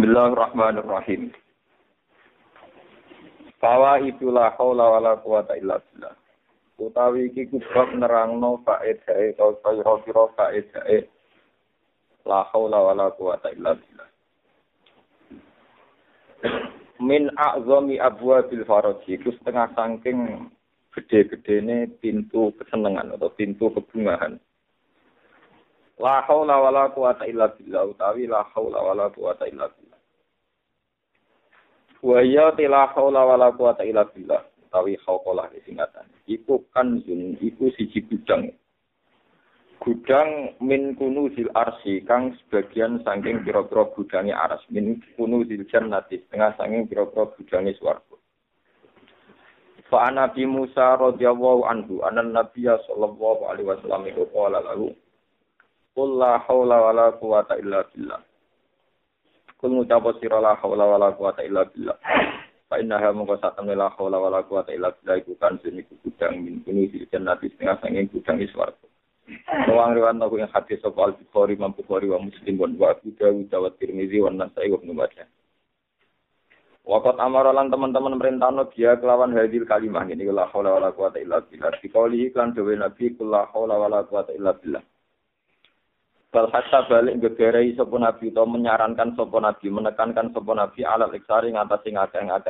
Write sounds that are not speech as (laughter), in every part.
Bismillahirrahmanirrahim. Fawa itulah haula wala quwata illa billah. Utawi iki kubab nerangno faedahe kau kira-kira faedahe la haula wala quwata illa billah. Min a'zami abwabil faraji itu setengah saking gede-gedene pintu kesenangan atau pintu kebungahan. La haula wala quwata illa billah utawi la haula wala quwata illa billah. Wa ya la haula wala quwata illa billah utawi hauqalah singkatan. Iku kan yun iku siji gudang. Gudang min kunuzil arsi kang sebagian saking pira-pira gudange aras min kunuzil jannati setengah saking pira-pira gudange swarga. Fa Nabi Musa radhiyallahu anhu anan Nabiya sallallahu alaihi wasallam iku qala lahu Qul la haula wala quwata illa billah. Kul ngucapa sira la haula wala quwata illa billah. Fa innaha mongko satemene la haula wala quwata illa billah iku kan iku gudang min kuni di jannati setengah sanging gudang swarga. Wong riwayat nopo yang hadis sapa Al-Bukhari, Imam Bukhari wa Muslim wa Abu Dawud wa Tirmizi wa Nasai wa Ibnu Majah. Wakat amaralan teman-teman merintahno dia kelawan hadil kalimah ini la haula wala quwata illa billah. Dikauli iklan dewe Nabi kula haula wala quwata illa billah. Bal hatta balik gegerei sapa nabi to menyarankan sapa nabi menekankan sapa nabi alal iksari ngatasi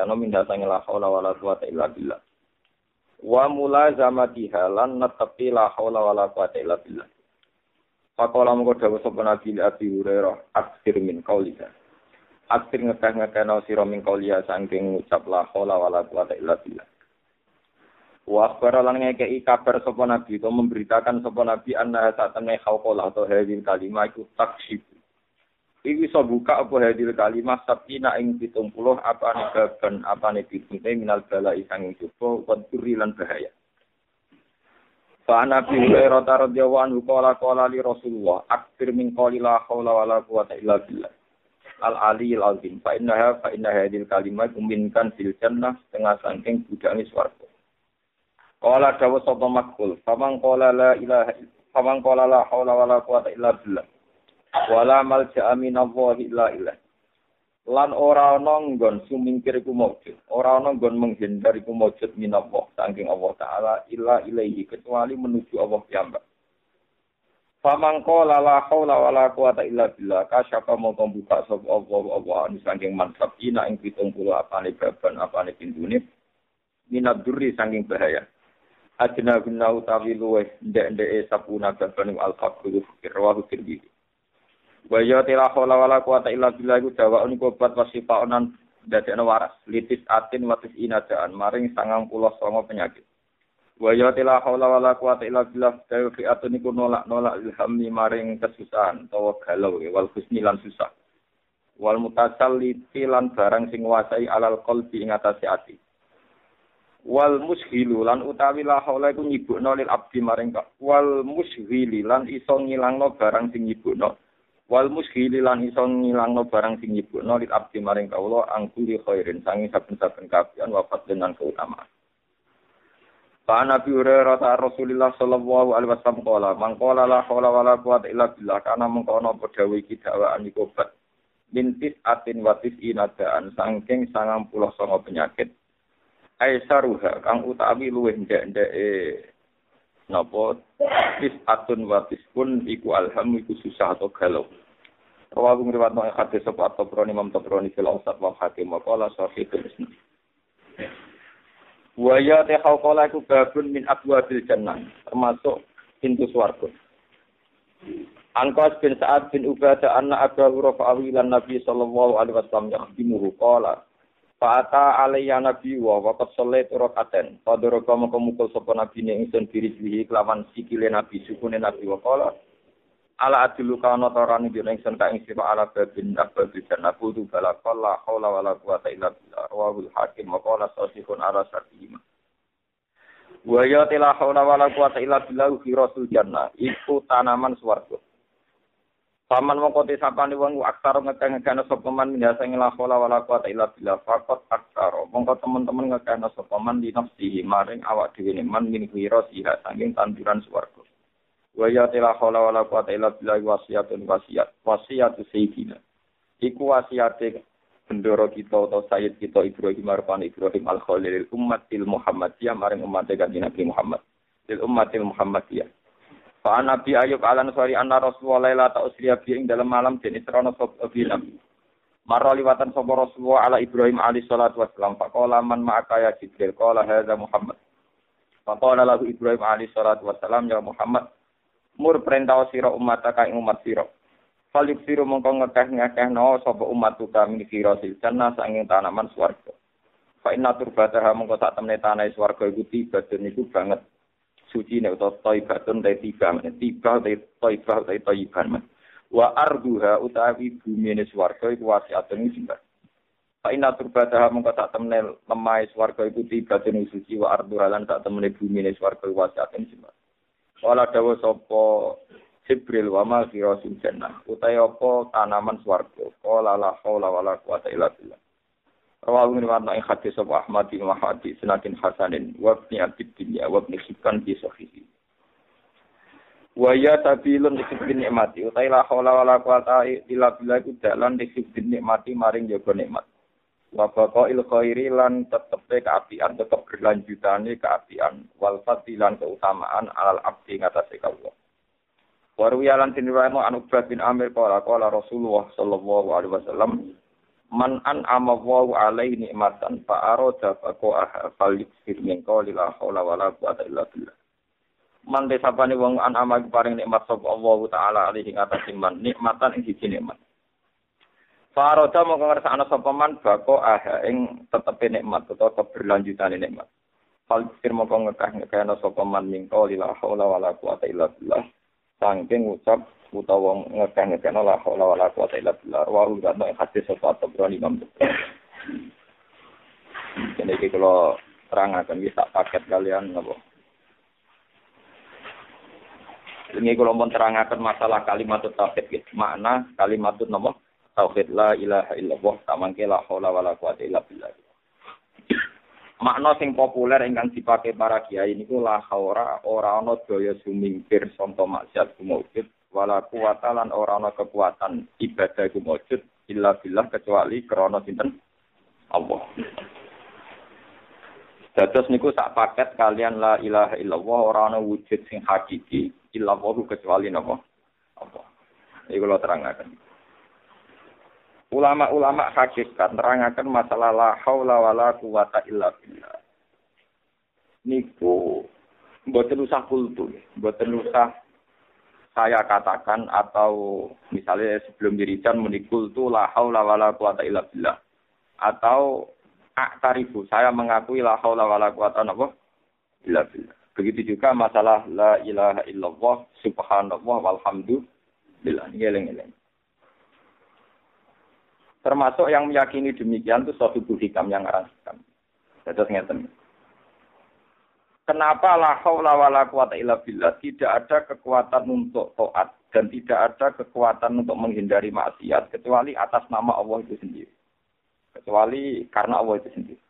no minda sange la haula wala quwata illa billah. Wa mulazamatiha lan netepi la haula wala quwata illa billah. Pakola mengko dawuh sapa nabi Abi Hurairah akhir min qaulika. Akhir ngekeh no sira min qauliya saking ngucap la haula wala quwata illa billah. Wa akhbara lan ngekei kabar sapa nabi atau memberitakan sapa nabi anna satamne khauqalah atau hadil kalimah iku taksib. Iki iso buka apa hadil kalimah sabina ing 70 apa ne baban apa ne pitune minal bala isang coba waduri lan bahaya. Fa Nabi Hurairah radhiyallahu anhu qala qala li Rasulullah akthir min qali la haula wala quwata illa billah. Al Ali al azim fa innaha fa inna hadil kalimah minkan fil jannah setengah saking budangi swarga. Qala dawu sapa makul, famang qala la ilaha famang qala la haula wala quwata illa billah. Wala malja'a minallahi illa illah. Lan ora ana nggon sumingkir iku maujud, ora ana nggon menghindar iku maujud minallah saking Allah taala illa ilaihi kecuali menuju Allah piyambak. Famang qala la haula wala quwata illa billah kasyafa mongko buka sapa Allah Allah anu saking mansab ina ing 70 apane baban apane pintune minad durri saking bahaya. Adina guna utawi luweh ndek-ndeke sapuna babanu al-faqru fikir wa tirmidzi wa ya tila hawla wala quwata illa billah iku dawa niku obat wasifa onan dadekno waras litis atin watis inadaan maring sangang puluh songo penyakit. Wa ya tila hawla wala quwata illa billah dawa fi atun niku nolak-nolak ilhami maring kesusahan utawa galau wal husni lan susah. Wal mutasalliti lan barang sing wasai alal qalbi ing atase wal mushilu lan utawi la haula iku nyibukno lil abdi maring wal mushili lan iso ngilangno barang sing nyibukno. Wal mushili lan iso ngilangno barang sing nyibukno lil abdi maring kawula angkuli khairin sangi saben-saben kabian wafat dengan keutamaan. Pak Nabi Hurairah ta Rasulullah sallallahu alaihi wasallam qala man qala la haula wala quwata illa billah kana mengkono padha iki dakwaan iku bat mintis atin watis inadaan saking sangang puluh songo penyakit aisaruha kang utawi luwih ndek-ndeke napa tis atun watis pun iku alham iku susah atau galau Rawahu ngriwat no hadis sapa Tabrani Imam Tabrani fil Awsat wa Hakim wa qala sahih Isnad. Wa ya ta qala iku babun min abwabil jannah termasuk pintu swarga. Angkas bin Sa'ad bin Ubadah anna Abu Hurairah awilan Nabi sallallahu alaihi wasallam yahdimuhu qala Fa'ata alaiya nabi wa waqat sholat rakaten. Fadoroka maka mukul sopa nabi ni ingsun diri jlihi kelawan sikile nabi sukune nabi wa kala. Ala adilu kana tarani bi ingsun ka ing sira ala babin ababil jannah kudu bala qalla haula wala quwata illa billah. Rawahul hakim wa qala sahihun ala sartihima. Wa ya tila haula wala quwata illa billah fi rasul jannah. Iku tanaman swarga. Paman mongko te sapane wong aksar ngekeh-ngekehna sapa man minasa ing la haula wala quwata illa billah faqat aksar. Mongko teman-teman ngekehna sapa man di nafsihi maring awak dhewe man min khira siha saking tanduran swarga. Wa ya la haula wala quwata illa billah wasiyatun wasiyat wasiyatu sayyidina. Iku wasiate bendoro kita atau sayyid kita Ibrahim Arfan Ibrahim Al Khalil umatil Muhammadiyah maring umat kanjeng Nabi Muhammad. Lil umatil Muhammadiyah. Fa Nabi Ayub alan sori anna Rasulullah la ta bi dalam malam den isrono sop Nabi. Marra liwatan sapa Rasulullah ala Ibrahim alaihi salatu wassalam. Faqala man ma'aka ya Jibril qala hadza Muhammad. Faqala lahu Ibrahim alaihi salatu wassalam ya Muhammad mur perintah sira umat ing umat sira. Falik sira mongko ngekeh no sapa umat kami sira silcana sanging tanaman swarga. Fa inna turbataha mongko sak temne tanah swarga iku tiba banget suci nek utawa thaibatun ta tiba men tiba ta thaibah ta thaiban men wa arduha utawi bumi ne swarga iku wasiatun sing Fa inna turbataha mongko tak temne lemah swarga iku tiba den suci wa arduha lan tak temne bumi ne swarga iku wasiatun sing Wala dawa sapa Jibril wa ma utawi apa tanaman swarga? Qala la haula wala quwata illa billah Rawahu min warna ing hadis sapa Ahmad bin Mahdi sinakin hasanin wa ibn Abid Dunya wa ibn Hibban bi sahihi. Wa ya tabilun disibin nikmati utai la haula wala quwata illa billah iku dalan disibin nikmati maring jaga nikmat. Wa il khairi lan tetepe kaapian tetep berlanjutane kaapian wal fadilan keutamaan alal abdi ngatasé kawula. Warwiyalan tinriwayatno anu bin Amir qala qala Rasulullah sallallahu alaihi wasallam man an amawu alaihi nikmatan fa arada faqaha falyukfir min qawli la haula wala quwata illa billah. Man desapane wong an amagi paring nikmat sapa Allah taala alaihi ngatasi man nikmatan ing siji nikmat. Fa arada mongko ngersakno sapa man baqaha ing tetepe nikmat utawa keberlanjutan nikmat. Falyukfir mongko ngekah ngekahno sapa man min qawli la haula wala quwata illa billah. Saking ucap utawa ngekeh-ngekeh la haula wala quwata illa billah wa rugatno hadis sapa Tabrani Imam Jadi iki kalau terangaken wis tak paket kalian napa. Ini kalau mau terangkan masalah kalimat tauhid gitu. Makna kalimat napa? Tauhid la ilaha illallah tak mangke la haula wala quwata illa billah. Makna sing populer ingkang dipakai para kiai niku la haura ora ana daya sumingkir sonto maksiat kumujud wala kuwata lan ora ana kekuatan ibadah iku wujud illa billah kecuali krana sinten Allah. Dados niku sak paket kalian la ilaha illallah ora ana wujud sing hakiki illa Allah kecuali napa Allah. Iku kula terangaken. Ulama-ulama hakikat nerangaken masalah la haula wala quwata illa billah. Niku mboten usah kultu, mboten usah saya katakan atau misalnya sebelum dirijan menikul tu la haula wala quwata illa billah. Atau aktarifu saya mengakui la haula wala quwata illa billah. Begitu juga masalah la ilaha illallah subhanallah walhamdulillah. Ini eleng-eleng termasuk yang meyakini demikian itu suatu hikam yang arah hikam. Terus ngeten. Kenapa la haula wala quwata illa billah tidak ada kekuatan untuk taat dan tidak ada kekuatan untuk menghindari maksiat kecuali atas nama Allah itu sendiri. Kecuali karena Allah itu sendiri.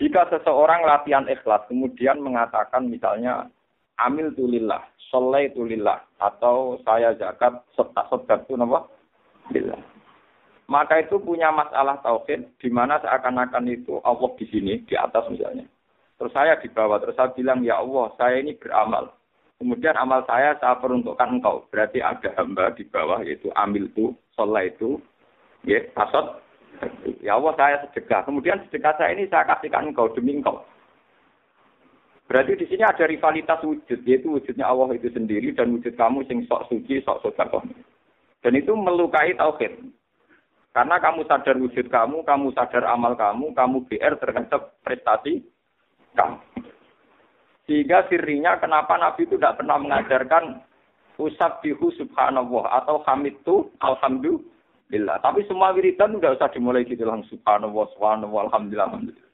Jika seseorang latihan ikhlas kemudian mengatakan misalnya amil tulillah, soleh tulillah, atau saya zakat setak itu nama billah. Maka itu punya masalah tauhid di mana seakan-akan itu Allah di sini di atas misalnya Terus saya dibawa, terus saya bilang, ya Allah, saya ini beramal. Kemudian amal saya saya peruntukkan engkau. Berarti ada hamba di bawah, yaitu amil itu, sholat itu, ya, asot. Ya Allah, saya sedekah. Kemudian sedekah saya ini saya kasihkan engkau demi engkau. Berarti di sini ada rivalitas wujud, yaitu wujudnya Allah itu sendiri dan wujud kamu sing sok suci, sok sodakoh. Dan itu melukai tauhid. Karena kamu sadar wujud kamu, kamu sadar amal kamu, kamu BR terhadap prestasi kamu. Sehingga sirinya kenapa Nabi itu tidak pernah mengajarkan usab bihu subhanallah atau hamid itu alhamdulillah. Tapi semua wiridan tidak usah dimulai gitu langsung subhanallah, subhanallah, alhamdulillah, alhamdulillah.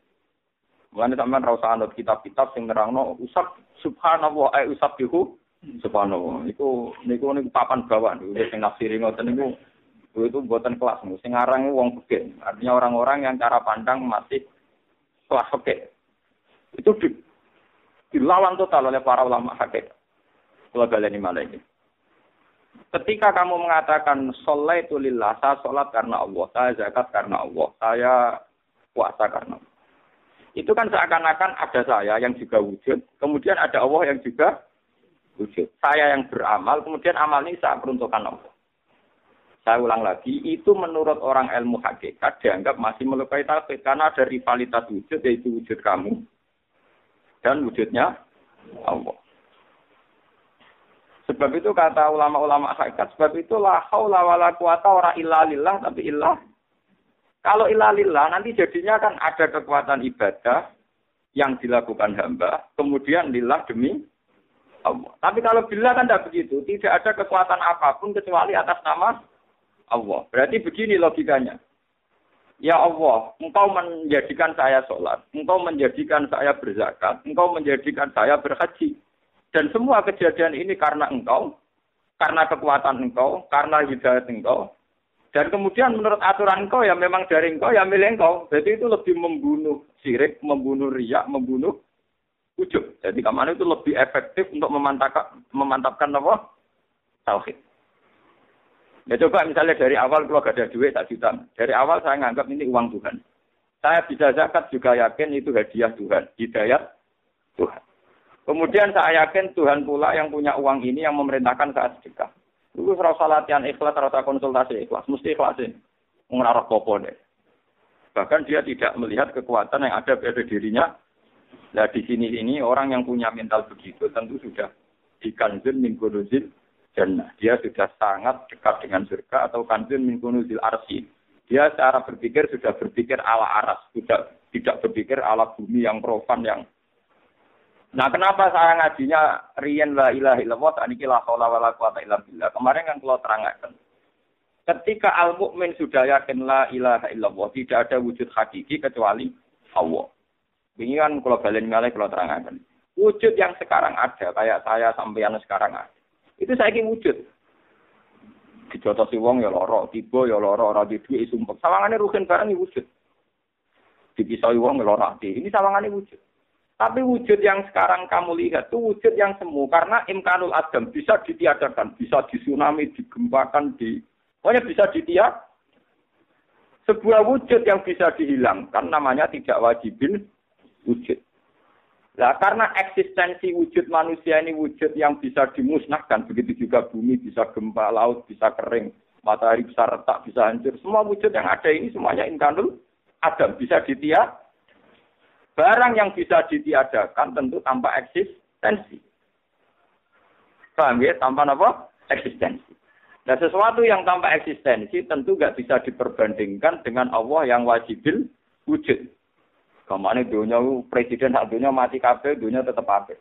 Mulane usah anut kitab-kitab sing nerangno usab subhanallah eh usab bihu subhanallah. Iku niku niku papan bawah niku sing nafsiri ngoten niku itu buatan kelas sing aran wong pekeh. Artinya orang-orang yang cara pandang masih kelas pekeh. Itu di, dilawan total oleh para ulama hakikat. Kalau ini malah ini. Ketika kamu mengatakan sholat itu lillah, saya sholat karena Allah, saya zakat karena Allah, saya puasa karena Allah. Itu kan seakan-akan ada saya yang juga wujud, kemudian ada Allah yang juga wujud. Saya yang beramal, kemudian amal ini saya peruntukkan Allah. Saya ulang lagi, itu menurut orang ilmu hakikat dianggap masih melukai tauhid karena ada rivalitas wujud yaitu wujud kamu dan wujudnya Allah. Sebab itu kata ulama-ulama hakikat, sebab itu la haula wala quwata ora illa lillah tapi illah. Kalau illa lillah nanti jadinya kan ada kekuatan ibadah yang dilakukan hamba, kemudian lillah demi Allah. Tapi kalau bila kan tidak begitu, tidak ada kekuatan apa pun kecuali atas nama Allah. Berarti begini logikanya. Ya Allah, engkau menjadikan saya sholat, engkau menjadikan saya berzakat, engkau menjadikan saya berhaji. Dan semua kejadian ini karena engkau, karena kekuatan engkau, karena hidayat engkau. Dan kemudian menurut aturan engkau ya memang dari engkau ya milik engkau. Jadi itu lebih membunuh sirik, membunuh riak, membunuh ujub. Jadi ke mana itu lebih efektif untuk memantapkan, memantapkan apa? Tauhid. Ya coba misalnya dari awal kalau gak ada duit tak juta. Dari awal saya nganggap ini uang Tuhan. Saya bisa zakat juga yakin itu hadiah Tuhan, hidayat Tuhan. Kemudian saya yakin Tuhan pula yang punya uang ini yang memerintahkan saat sedekah. Itu rasa latihan ikhlas, rasa konsultasi ikhlas. Mesti ikhlas ini. Mengarah popo deh. Bahkan dia tidak melihat kekuatan yang ada pada dirinya. Nah di sini ini orang yang punya mental begitu tentu sudah di kanzun min kunuzil jannah. Dia sudah sangat dekat dengan surga atau kanzun min kunuzil arsi. Dia secara berpikir sudah berpikir ala aras, tidak tidak berpikir ala bumi yang profan yang Nah, kenapa saya ngajinya riyen la ilaha illallah tak niki la haula wala quwata illa billah. Kemarin kan kalau terangkan. Ketika al mukmin sudah yakin la ilaha illallah, tidak ada wujud hakiki kecuali Allah. Ini kan kalau balen malih kalau terangkan. Wujud yang sekarang ada, kayak saya sampeyan sekarang ada. Itu saya ingin wujud. Dijotosi wong ya loro, tiba ya loro, ora di duit sumpek. Sawangane rugen barang wujud. Dipisau wong ya loro Ini sawangane wujud. Tapi wujud yang sekarang kamu lihat itu wujud yang semu karena imkanul adam bisa ditiadakan, bisa disunami, digempakan, di pokoknya bisa ditiak. Sebuah wujud yang bisa dihilangkan namanya tidak wajibin wujud. Nah, karena eksistensi wujud manusia ini wujud yang bisa dimusnahkan, begitu juga bumi bisa gempa, laut bisa kering, matahari bisa retak, bisa hancur. Semua wujud yang ada ini semuanya imkanul adam bisa ditiak Barang yang bisa ditiadakan tentu tanpa eksistensi. Paham ya? Tanpa apa? Eksistensi. Nah sesuatu yang tanpa eksistensi tentu nggak bisa diperbandingkan dengan Allah yang wajibil wujud. Kamane dunya presiden sak dunya mati kabeh dunya tetep apik.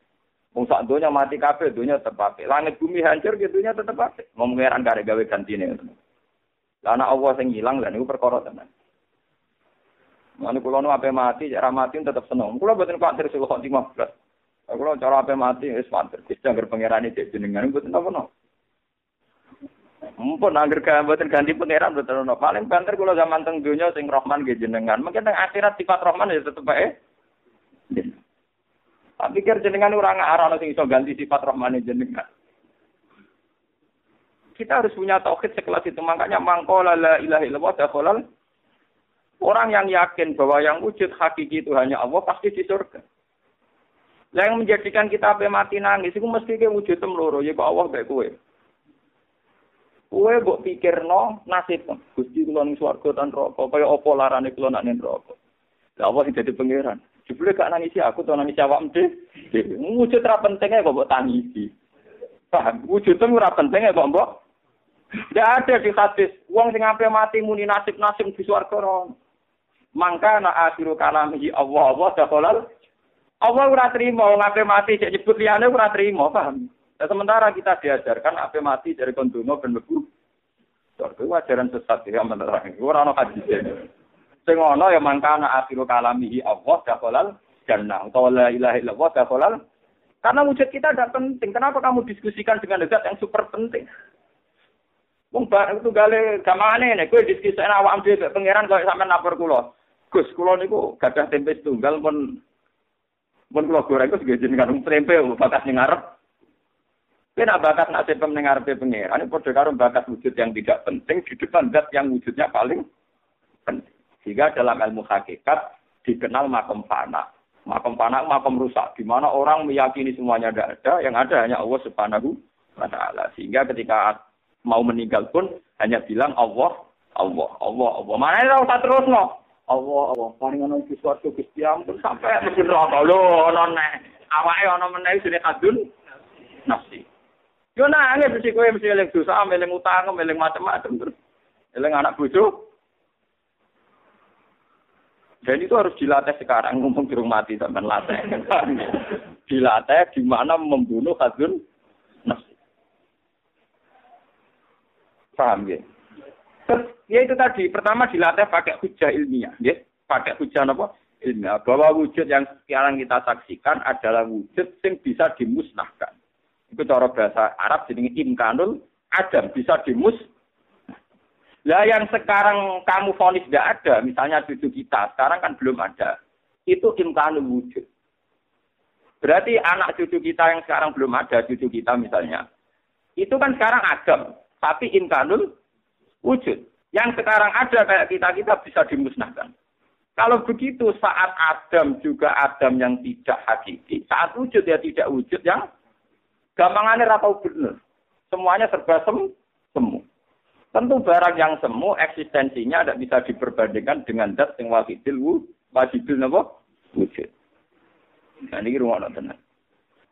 Wong sak dunya mati kabeh dunya tetep apik. Langit bumi hancur ge dunya tetep apik. Ngomong ngeran gawe gawe gantine. Lah ana Allah sing ilang lah niku perkara tenan. Mane kula nu ape mati, cara mati tetep seneng. Kula boten kuatir sik kok 15. Kula cara ape mati wis kuatir. Dijangger pangerane dek jenengan boten apa-apa. Mumpun angger buatin ganti pangeran buatin no. Paling banter kulo zaman teng dunia sing rohman jenengan. Mungkin teng akhirat sifat rohman ya tetep bae. Tak pikir jenengan arah sing iso ganti sifat rohman jenengan. Kita harus punya tauhid sekelas itu. Makanya mangkola la illallah dakhalal Orang yang yakin bahwa yang wujud hakiki itu hanya Allah pasti di surga. Yang menjadikan kita sampai mati nangis itu mesti ke wujud temloro ya Allah baik kue. Kue mbok pikirno nasib Gusti kula ning swarga tan neraka kaya apa larane kula nak ning neraka. Lah Allah sing dadi pangeran. Jebule gak nangisi aku to nangisi awakmu dhewe. Wujud ra pentingnya kok mbok tangisi. Paham? Wujud pentingnya kok mbok tidak ada di hadis. Wong sing sampai mati muni nasib-nasib di swarga Mangka na akhiru kalamihi Allah Allah dakhalal Allah ora trimo ngape mati cek nyebut liyane ora trimo paham. Nah, sementara kita diajarkan ape mati dari kondono ben mlebu surga ajaran sesat ya menerang. Ora ana hadis. Sing ana ya mangka na akhiru kalamihi Allah dakhalal jannah utawa la ilaha illallah dakhalal karena wujud kita tidak penting. Kenapa kamu diskusikan dengan zat yang super penting? Wong itu gale gamane nek kowe diskusi awak dhewe pangeran kok sampean lapor kula. Gus, kula niku gadah tempe setunggal pun pun kula goreng kok juga jenengan tempe batas ning ngarep. Kowe nak bakat nasib ning ngarepe pangeran, padha karo bakat wujud yang tidak penting di depan zat yang wujudnya paling penting. Sehingga dalam ilmu hakikat dikenal makom fana. Makom fana makom rusak, di mana orang meyakini semuanya tidak ada, yang ada hanya Allah Subhanahu wa taala. Sehingga ketika mau meninggal pun hanya bilang Allah, Allah, Allah, Allah. Mana ora usah terus no. Allah, Allah, paling ono iki suatu Gusti ampun sampai mesti neraka lho ono nek awake ono meneh sine kadun nafsi. Yo nangis mesti kowe mesti eling dosa, eling utang, eling macam-macam terus. Eling anak bojo. Dan itu harus dilatih sekarang, ngomong di rumah mati sampai latih. (laughs) dilatih di mana membunuh hadun. Paham ya? Ya itu tadi, pertama dilatih pakai hujah ilmiah, ya. Pakai hujah apa? Ilmiah. Bahwa wujud yang sekarang kita saksikan adalah wujud yang bisa dimusnahkan. Itu cara bahasa Arab jadi imkanul adam bisa dimus. Lah yang sekarang kamu vonis tidak ada, misalnya cucu kita, sekarang kan belum ada. Itu imkanul wujud. Berarti anak cucu kita yang sekarang belum ada, cucu kita misalnya. Itu kan sekarang adam, tapi imkanul wujud. Yang sekarang ada kayak kita-kita bisa dimusnahkan. Kalau begitu saat Adam juga Adam yang tidak hakiki, saat wujud ya tidak wujud yang Gampangannya ratau bener. Semuanya serba sem semu. Tentu barang yang semu eksistensinya tidak bisa diperbandingkan dengan dat yang wajibul wajibul napa wujud. Nah ini rumah tenan.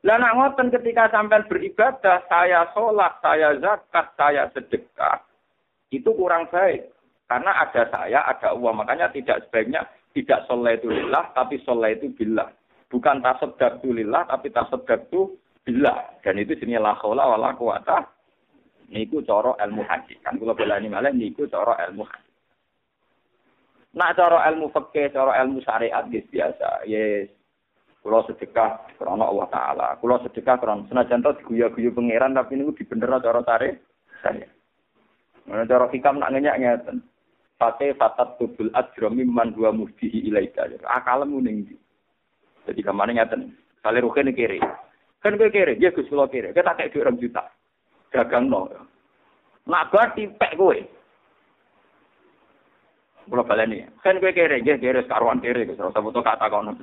Lah nak ngoten ketika sampai beribadah, saya sholat, saya zakat, saya sedekah, itu kurang baik. Karena ada saya, ada uang. Makanya tidak sebaiknya tidak sholat itu lillah, tapi sholat itu billah. Bukan tasoddak itu tapi tasoddak itu bila dan itu jenis la haula wala quwata niku cara ilmu hadis kan kula belani malah niku cara ilmu hadis Nak cara ilmu fikih, cara ilmu syariat guys biasa. Yes. Kula sedekah karena Allah taala. Kula sedekah karena senajan to diguyu-guyu pangeran tapi niku dibener cara tarik saya. Mana cara hikam nak ngenyak ngeten. Fate fatat tubul ajra mimman dua muhdihi ilaika. Akalmu ning ndi? Jadi ke mana ngeten. Kali rugen kiri. Kan gue kere, ya Gus kula kere. Kita kayak duit juta. Dagang no. Nak berarti pek gue. Kula baleni. Kan gue kere, ya kere sekaruan kere. Gus rasa foto kata kono.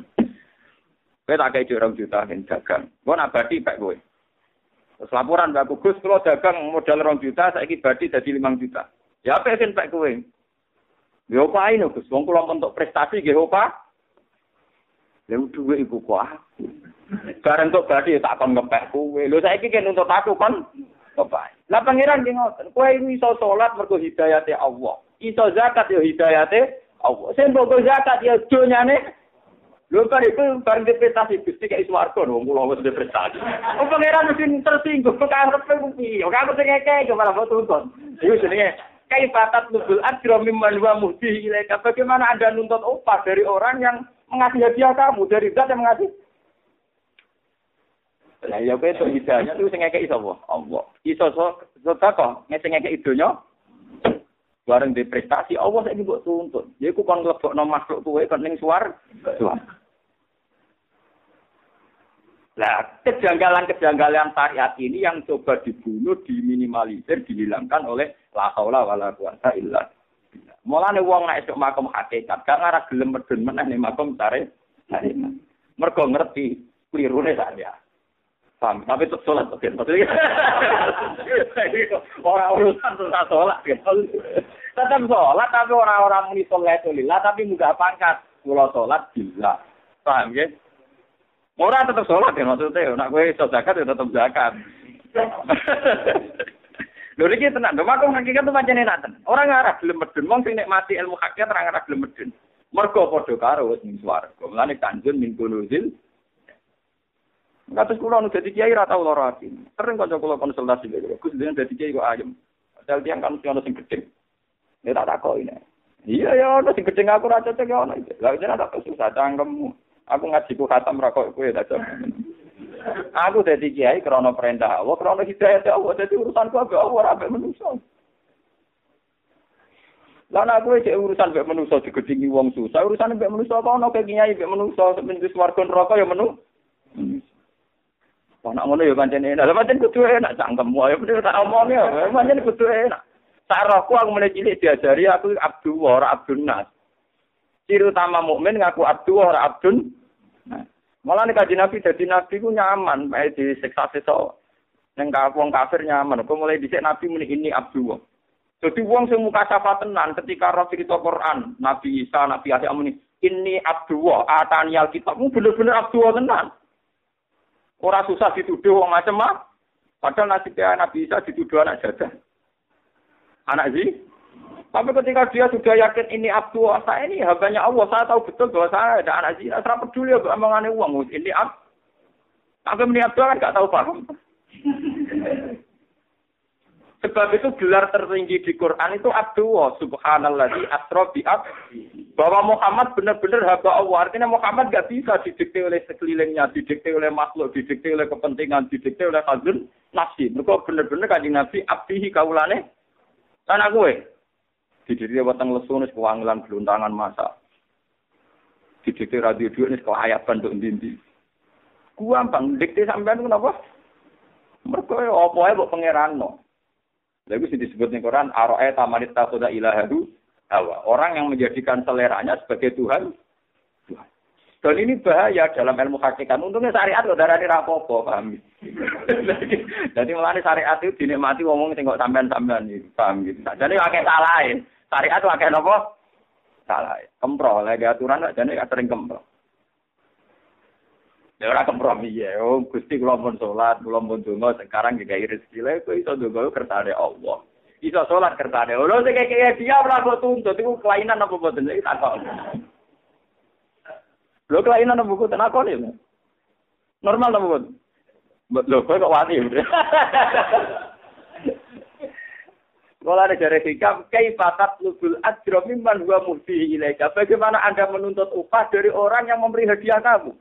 Gue tak kayak duit juta kan dagang. Gue nak berarti pek gue. Terus laporan Mbak Gus, kalau dagang modal rong juta, saya badi jadi limang juta. Ya apa yang pek gue? Ya apa ini Gus? Wong kula untuk prestasi nggih apa? Lha duwe ibu kuah. Bareng kok berarti tak kon ngepek kowe. Lho saiki kan untuk aku kon ngepek. Lah pangeran ki ngoten, kowe iso salat mergo hidayate Allah. Iso zakat ya hidayate Allah. Sing mbok zakat ya donyane Lho kan itu bareng depresi Gusti kayak swarga dong, kula wis depresi. Oh pangeran mesti tersinggung kok arep kuwi. Kok aku sing ngekek malah foto tuntun. Iku jenenge kaifatat nubul ajra mimman wa muhdi ilaika. Bagaimana Anda nuntut upah dari orang yang mengasih hadiah kamu, dari zat yang mengasih lah ya kowe untuk hidayahnya itu sing ngekeki sapa? Allah. Iso sedekah sing ngekeki donya. Bareng di prestasi Allah saiki mbok tuntut. Ya iku kon mlebokno makhluk kowe kon ning suar. Lah, kejanggalan-kejanggalan syariat ini yang coba dibunuh, diminimalisir, dihilangkan oleh la haula wala quwata illa. Mulane wong nek esuk makom hakikat, gak ngarah gelem medun meneh ning makom tarik. Mergo ngerti klirune saya. Paham? Tapi tetap sholat. Okay. Maksudnya, orang urusan susah sholat. Tetap sholat, tapi orang-orang ini sholat lillah, tapi mudah pangkat. Kalau sholat, gila. Paham ya? Orang tetap sholat ya maksudnya. Nak gue sholat zakat ya tetap zakat. Lho iki tenan, lho makung hakikat tuh pancene nak tenan. Ora ngarah gelem medun, wong sing nikmati ilmu hakikat ora ngarah gelem medun. Mergo padha karo wis ning swarga. Mulane kanjeng min kunuzil Kados kula nu dadi kiai ra tau lara ati. Sering kanca kula konsultasi lho. Gus dengan dadi kiai kok ayem. Padahal tiang kan ono sing gedhe. Ya tak takoki nek. Iya ya ono sing gedhe aku ra cocok ya ono. Lah jeneng tak susah cangkemmu. Aku ngaji ku khatam ra kok kowe tak Aku dadi kiai krana perintah Allah, krana hidayah Allah. Dadi urusanku ambek Allah ora ambek manusa. Lah nek kowe cek urusan mbek manusa digedhingi wong susah, urusan mbek manusa apa ono kiai mbek manusa wis warga neraka ya menu. Wah, nak ngono ya pancen enak. Lah pancen kudu enak cangkem wae bener tak omongi ya. Pancen kudu enak. Sarahku aku mulai cilik diajari aku abdu ora abdun nas. Ciri utama mukmin ngaku abdu ora abdun. Malah nih kaji nabi jadi nabi ku nyaman, baik di seksa seksa. Neng wong kafir nyaman. Kau mulai dicek nabi muni ini abdu. Jadi wong sing muka tenan ketika roh cerita Quran, Nabi Isa, Nabi Isa muni ini abdu atani alkitabmu bener-bener abdu tenan. Ora susah dituduh wong macam mah. Padahal nasibnya Nabi Isa dituduh anak jadah. Anak sih. Tapi ketika dia sudah yakin ini abdu saya ini hambanya Allah, saya tahu betul bahwa saya ada anak zina. Saya peduli ya omongannya uang. Ini ab. Tapi ini abdu kan gak tahu paham. Sebab itu gelar tertinggi di Quran itu Abdullah subhanallah di bi bahwa Muhammad benar-benar hamba Allah. Artinya Muhammad gak bisa didikte oleh sekelilingnya, didikte oleh makhluk, didikte oleh kepentingan, didikte oleh hazun nafsi. Mereka benar-benar kanjeng Nabi abdihi kaulane Karena gue. Didikte watang lesu nis kewangilan geluntangan masa. Didikte radio dua nis kelayapan untuk dindi. Gua bang, dikte sampean kenapa? Mereka apa ya buat pangeran no. Lalu sih disebut di Quran, aroe tamanit tasoda ilahadu hawa. Orang yang menjadikan seleranya sebagai Tuhan. Tuhan. Dan ini bahaya dalam ilmu hakikat. Untungnya syariat kok darah rapopo, paham (laughs) Jadi melani syariat itu dinikmati ngomong tengok sampean-sampean paham gitu. Jadi pakai salah Syariat pakai apa? Salah. Kempro, lagi aturan jadi sering kempro. Ya ora kompromi ya. Oh, Gusti kula pun salat, kula pun donga sekarang juga rezeki lha kok iso donga kertane Allah. Iso salat kertane Allah sing kaya dia ora kok tuntut iku kelainan apa boten iki takok. Lho kelainan apa boten aku ne. Normal apa boten? Lho kok kok wani. (laughs) Kalau ada dari hikam, kaifatat lubul ajro mimman huwa muhdihi ilaika. Bagaimana Anda menuntut upah dari orang yang memberi hadiah kamu?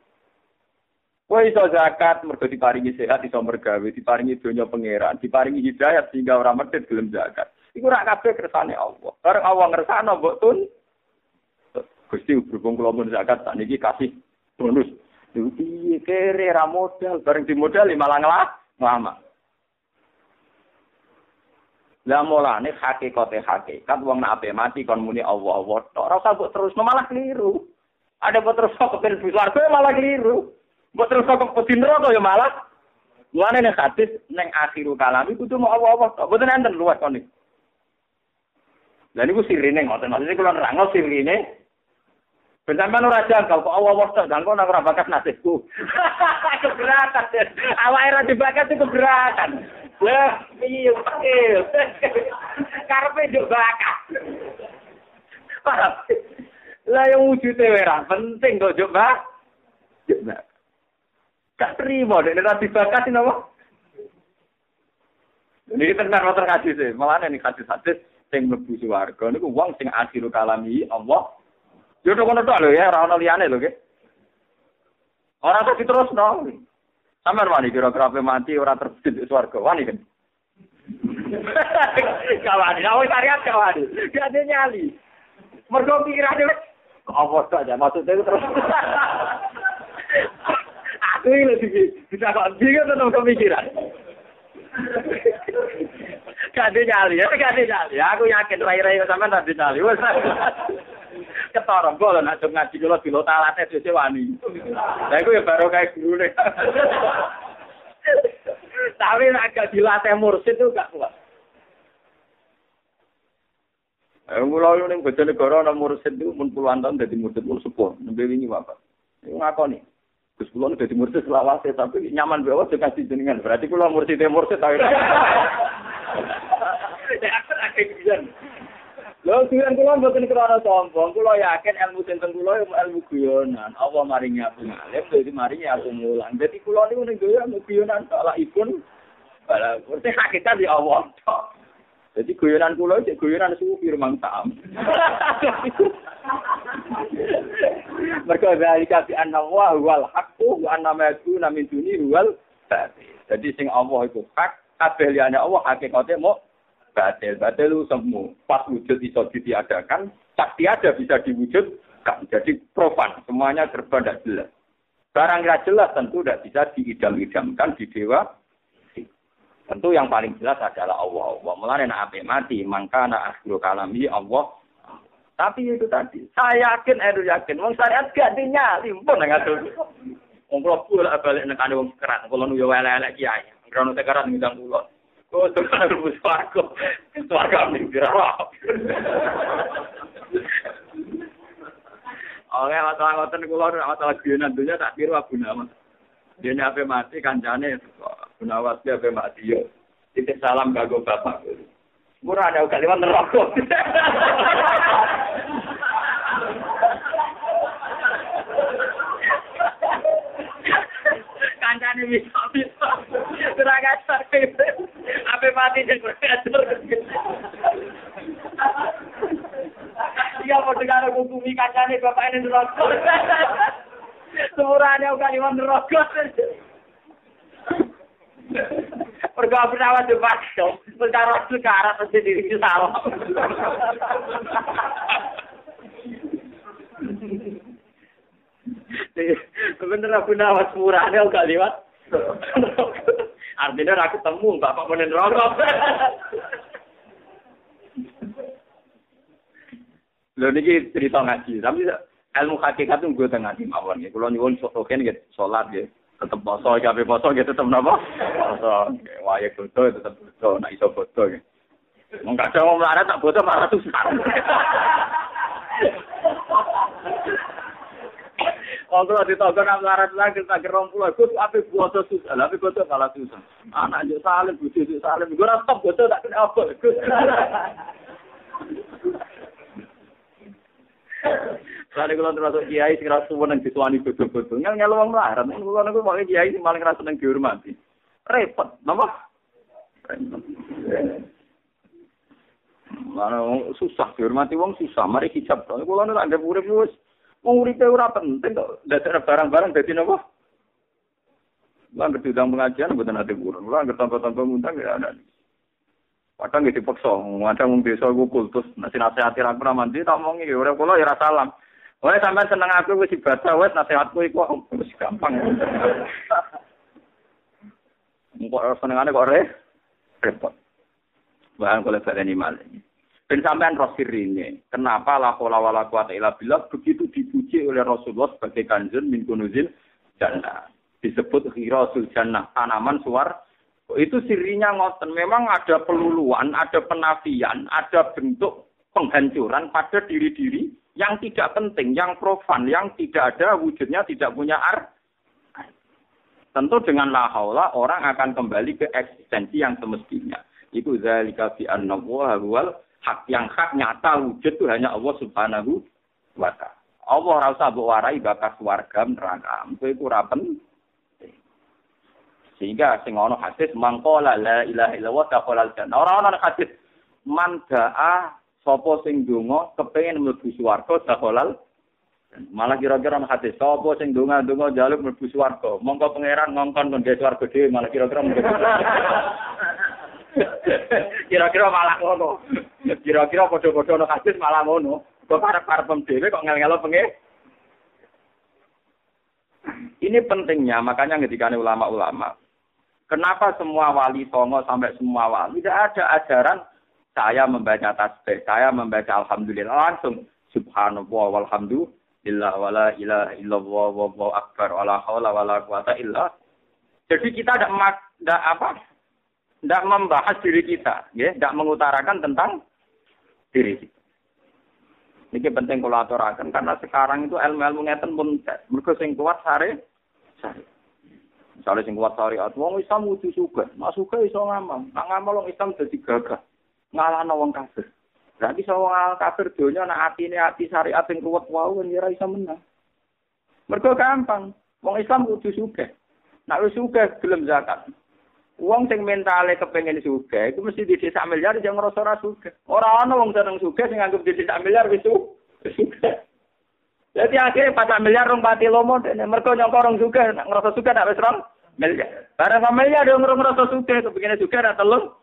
Kowe iso zakat mergo diparingi sehat iso mergawe, diparingi donya pangeran, diparingi hidayat sehingga ora medhit gelem zakat. Iku rak kabeh kersane Allah. Bareng Allah ngersakno mbok tun. Gusti berhubung kula mun zakat sakniki kasih bonus. Lho piye kere ra modal, bareng di modal malah ngelah lama. Lah mulane hakikate hakikat wong nek ape mati kon muni Allah Allah tok ora usah terus malah keliru. Ada buat terus kok kepen malah keliru. Mbok terus kok pedi neraka ya malah. Mulane nek hadis neng akhiru kalami kudu mau apa-apa. Mboten enten luwes kon iki. Lah sirine ngoten. Maksudnya kula nerangno sirine. Ben sampean ora jangkal kok Allah tok jangkal nek ora bakat nasibku. (laughs) keberatan. Awake ra dibakat itu keberatan. Wah, iya, iya. (laughs) Karepe njuk bakat. Lah yang wujudnya ora penting kok njuk bakat. Gak terima, dia nanti bakat ini apa? Ini tenar motor kasih sih, malah ini kasih hadis sing mlebu swarga niku wong sing akhir kalami Allah. Tok ngono tok lho ya, ora ono liyane lho, nggih. Ora terus diterusno. Sampeyan wani kira-kira mati ora terbit swarga, wani kan. (laughs) kawani, awak syariat kawani. Gak ada nyali. Mergo pikirane apa saja maksudnya terus. (laughs) Aku ini lagi bisa kok bingung tentang pemikiran. Gak nyali ya, gak nyali. Aku yakin rai-rai sama nanti nyali. Ketara gue nak coba ngaji kalau di lotalatnya sih wani. Nah, aku ya baru kayak guru deh. Tapi agak dilatih mursid itu gak kuat. Eh, mulai ini bojonegoro ana mursid itu mun puluhan tahun dadi mursid pun sepuh, nembe wingi bapak. Iku ngakoni. Gus kula udah mursid selawase tapi nyaman bawa juga kasih jenengan. Berarti kula mursid mursid tapi. Lho tujuan kula mboten krana sombong, kula yakin ilmu sinten kula ilmu guyonan. Allah maringi aku ngalim, dadi maringi aku mulang. Dadi kula niku ning ilmu guyonan tok lah ipun. Bala, mesti hakikat di Allah Jadi guyonan kula cek guyonan sufi rumang tam. Mereka dari bi anna wa wal haqqu wa anna ma yakuna min duni wal Jadi sing Allah itu hak, kabeh liyane Allah hakikate mau batil. Batil itu semu. Pas wujud iso ditiadakan, tak tiada bisa diwujudkan. Jadi profan, semuanya serba tidak jelas. Barang yang jelas tentu tidak bisa diidam-idamkan di dewa. Tentu yang paling jelas adalah Allah. Allah mulai nak ape mati, maka nak akhir kalami Allah. Tapi itu tadi, saya yakin, Edu yakin, wong syariat gak dinyali, pun nggak tuh. Wong kalau pula balik nekane wong kerat, kalau nuyo elek-elek kiai, krono tekeran ngundang. Kau tuh kan harus suaraku, suaraku nih dirarap. Oke, masalah ngoten kula masalah guyonan dunya tak kira Abu Nawas. Dene ape mati kancane Abu dia ape mati yo. Titip salam kanggo bapak. Murah ada kalimat neraka. Kancane bisa bisa. Kurang ajar. Ape mati sing ajar. Iya padha karo kancane bapak ini neraka. Semurane uga liwat neraka. Pergo penawa de bakso, perkara sekarang mesti diri salah. Bener aku nawas murahnya uga liwat. Artinya aku temu bapak menen rokok. Lho niki cerita ngaji, tapi ilmu hakikat itu gue tengah di mawon. Kalau nyuwun soken gitu, sholat gitu, tetap poso, kafe poso gitu, tetap napa? Poso, waya bodo, tetap bodo, nak iso bodo gitu. Enggak ada mau melarat tak bodo malah susah. Kalau di toko nak melarat lagi tak gerong tuh apa bodo susah, tapi bodo malah susah. Anak aja salim, bujuk salim, gue rasa bodo tak kena apa. Soale kula termasuk kiai sing ra suwen nang disuwani bodo-bodo. Ngel ngel wong melarat. Kula niku mau kiai sing paling ra seneng dihormati. Repot, napa? Mana susah dihormati wong susah. Mari hijab. Kula niku anggap urip wis wong uripe ora penting kok. Dadek barang-barang dadi napa? Lah ngerti udang pengajian mboten ate kurun. Lah ngerti tanpa-tanpa ngundang ya ada. Padahal nggih dipaksa, kadang wong desa iku kultus, nek nasihati ra pernah mandi tak omongi ya ora kula ya salam. Wae sampean seneng aku wis ibadah wis nasihatku iku wis gampang. Kok senengane kok re? Repot. Bahan kalau baleni malah. Dan sampean roh ini, kenapa la haula wala quwata illa billah begitu dipuji oleh Rasulullah sebagai kanjeng min kunuzil jannah. Disebut khirasul jannah, tanaman suar itu sirinya ngoten. Memang ada peluluan, ada penafian, ada bentuk penghancuran pada diri-diri yang tidak penting, yang profan, yang tidak ada wujudnya, tidak punya ar. Tentu dengan la haula orang akan kembali ke eksistensi yang semestinya. Itu zalika fi anna huwal hak yang hak nyata wujud itu hanya Allah Subhanahu wa taala. Allah ora usah mbok warai bakas warga neraka. Itu ora penting. Sehingga sing ana hadis mangkola la ilaha illallah dakhala jannah. Ora ana hadis man da'a sapa sing donga kepengin mlebu swarga dakhala Malah kira-kira ana hadis sapa sing donga-donga njaluk mlebu swarga. Mongko pangeran ngongkon kon gawe swarga dhewe malah kira-kira (laughs) Kira-kira malah ngono. Kira-kira padha-padha ana hadis malah ngono. Kok karep-karepem dhewe kok ngel-ngelo pengen ini pentingnya, makanya ketika ulama-ulama Kenapa semua wali songo sampai semua wali tidak ada ajaran saya membaca tasbih, saya membaca alhamdulillah langsung subhanallah walhamdulillah wala ilaha illallah wallahu akbar wala haula wala quwata illa. Jadi kita tidak tidak apa? Tidak membahas diri kita, ya, tidak mengutarakan tentang diri kita. Ini penting kalau aturakan karena sekarang itu ilmu-ilmu ngeten pun mereka sing kuat sare sare. Misalnya sing kuat syariat, wong Islam kudu suka, mak suka iso ngamal, nak ngamal wong Islam dadi gagah, ngalahno wong kafir. Berarti so wong kafir donya nak atine ati syariat sing kuat wau kan ora iso menang. Mergo gampang, wong Islam kudu suka. Nak wis suka gelem zakat. Wong sing mentale kepengin suka, iku mesti di sak miliar jangan ngrasa ora suka. Ora ana wong seneng suka sing anggap di sak miliar wis suka. Jadi akhirnya pas miliar rong pati lomo, mereka nyongkor rong juga, ngerasa suka nak wis rong miliar. Barang sama miliar rong ngerasa suka, kepingin juga nak telung.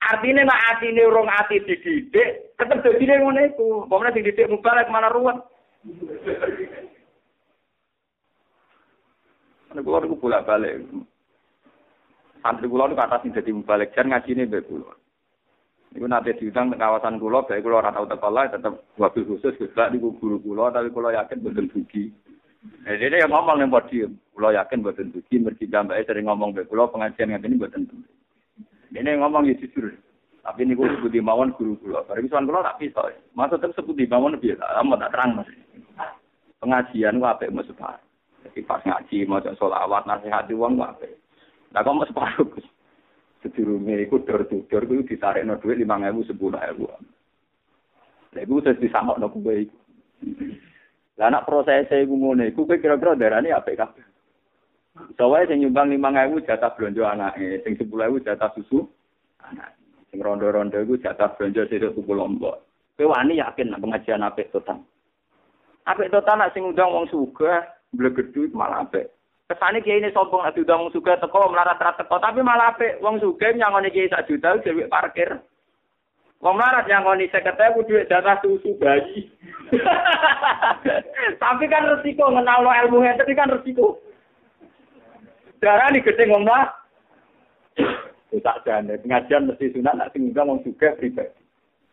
Artinya nak hati ini rong hati dididik, tetap jadi ngono itu. Pokoknya dididik mubalek mana ruwet. Nek kula niku bolak-balik. Santri kula niku kata sing balik jan ngajine mbek kula. Niku nate diundang ke kawasan kula, baik kula ora tau teko lah tetep wabil khusus Gus niku guru kula tapi kula yakin boten dugi. Nah, dia yang ngomong yang podium. Kula yakin boten dugi mergi gambake sering ngomong mbek kula pengajian ngene boten dugi. Ini ngomong ya jujur. Tapi niku sebuti mawon guru kula. Bareng sowan kula tak pisah. Maksud tetep sebuti mawon piye? Amun tak terang Mas. Pengajian ku apik mesti Jadi pas ngaji maca selawat nasihati wong ku apik. Lah kok mesti separuh Gus. Sedurunge iku dor-dor kuwi ditarekno dhuwit 5000 10000. Lah iku wis disamokno kowe iku. Lah anak proses iku ngono iku kira-kira darane apik kabeh. Soale sing nyumbang 5000 jatah blonjo anake, sing 10000 jatah susu anak. Sing rondo-rondo iku jatah belanja sesuk tuku lombok. Kowe wani yakin nek pengajian apik total. Apik total nek sing undang wong sugih, blegedu malah apik. Kesane kiai ini sombong nek diundang wong sugih teko melarat-rat teko, tapi malah apik. Wong sugih nyangoni kiai sak juta dhewe parkir. Wong melarat nyangoni 50.000 dhuwit jatah susu bayi. (laughs) tapi kan resiko ngenal lo ilmu ngeten kan resiko. Darah nih gede ngomong tak jane pengajian mesti sunat nak sing wong juga pribadi.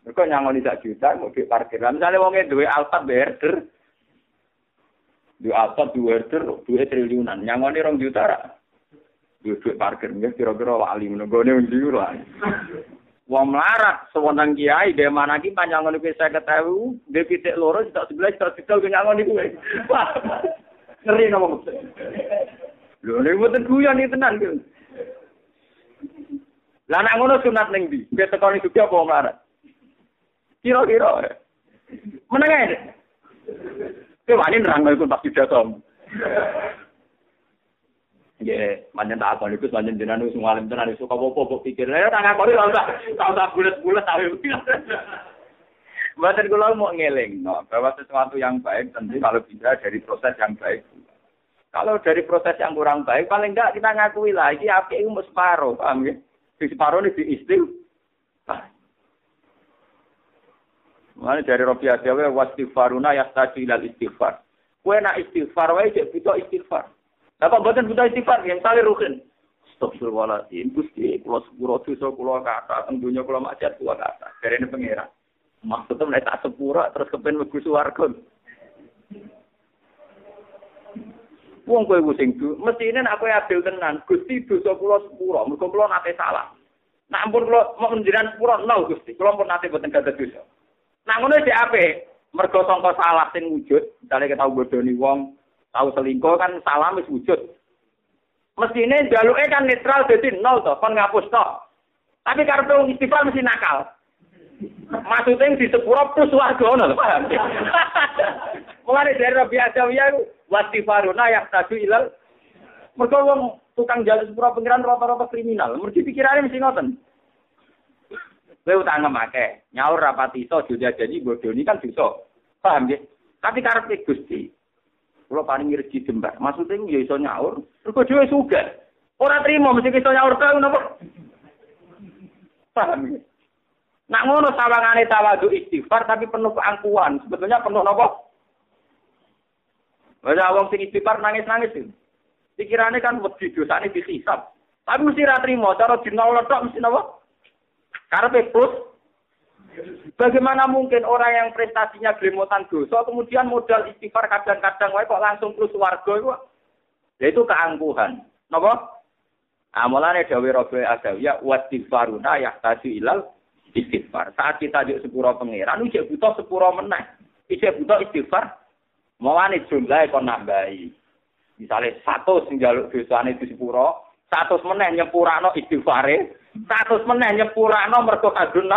Mereka nyangoni sak juta mau di parkir. Misalnya wongnya dua alpat berder, dua alpat dua berder, dua triliunan. Nyangoni rong juta. Dua duit parkir, nggak kira-kira wali menegone undi lah. Wong melarat, sewenang kiai, ki panjangan itu saya ketahui, dia pitik loro, tidak sebelah, tidak sebelah, dia nyangon itu. Ngeri nama. Lho, ini buatan guyon ini tenang. Lah nek ngono sunat ning ndi? Kowe tekoni juga apa melarat? Kira-kira. Meneng ae. Kowe wani nerang iku pas pidato. Nggih, manjen tak akon iku manjen jenengan wis ngalim tenan iso kok pikir. Lah tak akoni ora usah, tak usah bulet-bulet tapi. Batin (laughs) kula mau ngeling, no, bahwa sesuatu yang baik tentu kalau bisa dari proses yang baik. Kalau dari proses yang kurang baik, paling enggak kita ngakui lagi, api itu mau separuh, paham ya? Di separuh ini di istil. Mana dari Robi Adawe wastighfaruna yastaju ilal istighfar. Kue nak istighfar wae cek butuh istighfar. Apa buatan butuh istighfar yang saling rukin. Astagfirullahaladzim. Gusti, kalau sepuro dosa kula kata, tentunya kalau maksiat kula kata. Dari ini pengira. Maksudnya mulai tak sepura terus kepen mlebu swarga. Wong kowe ku sing mestine nek kowe adil tenan, Gusti dosa kula sepura, mergo kula nate salah. Nak ampun kula mau njenengan sepura nol Gusti, kula pun nate boten gadah dosa. Nak ngono sik apik, mergo sangka salah sing wujud, misale kita bodoni wong, tau selingkuh kan salah wis wujud. Mestine jaluke kan netral dadi nol to, kon ngapus to. Tapi kartu istighfar mesti nakal. Maksudnya di sepuro plus warga ngono paham. (laughs) Mulane dari Rabi Adawiyah wastifaruna tadu ilal mereka wong tukang jalan sepura pengiran rata-rata kriminal. Mergi pikirannya mesti ngoten. Kowe utang ngemake nyaur rapat iso jodoh jadi bodoh ini kan bisa paham ya tapi karena Gusti kalau paling rezeki jembar maksudnya ya iso nyaur terus dhewe suga ora terima mesti iso nyaur tau napa? Paham ya Nak ngono sawangane tawadu istighfar tapi penuh keangkuhan. Sebetulnya penuh nopo? Ada wong sing istighfar nangis-nangis itu. Pikirannya kan wedi dosane dihisab. Tapi mesti ra trimo, cara dinol tok mesti napa? Karepe plus Bagaimana mungkin orang yang prestasinya gelemotan dosa kemudian modal istighfar kadang-kadang wae kok langsung plus warga itu? Yaitu keangkuhan. Napa? Amalane dawuh Rabi Adawiyah wastighfaruna yahtaju ilal istighfar. Saat kita di sepuro pangeran, ujek butuh sepuro meneh. Ijek butuh istighfar Mawane jumlahe kon nambahi. Misale satu sing njaluk dosane di sepuro, satu meneh nyepurano istighfare, satu meneh nyepurano mergo kadun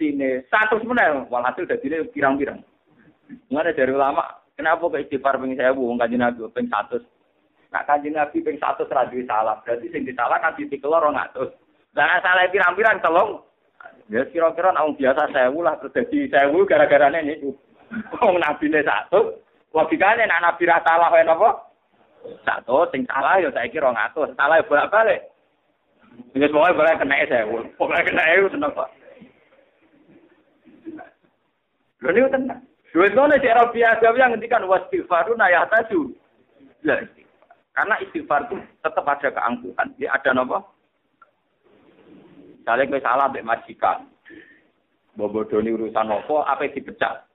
sini, satu meneh walhasil dadine pirang-pirang. Mulane dari ulama, kenapa ke istighfar ping 1000 wong kanjeng Nabi ping 100. Nak kanjeng Nabi ping 100 ra duwe salah, berarti sing disalah kan ditikel 200. Lah salah pirang-pirang telung Ya kira-kira nang biasa sewu lah terus dadi sewu gara-gara ini. Wong nabi ne satu, Logikane nek nabi ra salah wae napa? Satu sing salah ya saiki 200, salah ya bolak-balik. Wis pokoke boleh kena sewu. Pokoke kena itu seneng kok. Lho niku tenan. Wis ngono cek Rabi Adawi yang ngendikan wastighfaruna ya taju. Lah Karena istighfar itu tetap ada keangkuhan. Ya ada nopo? Misalnya kowe salah mbek majikan. Bobodoni urusan nopo, apa dipecat.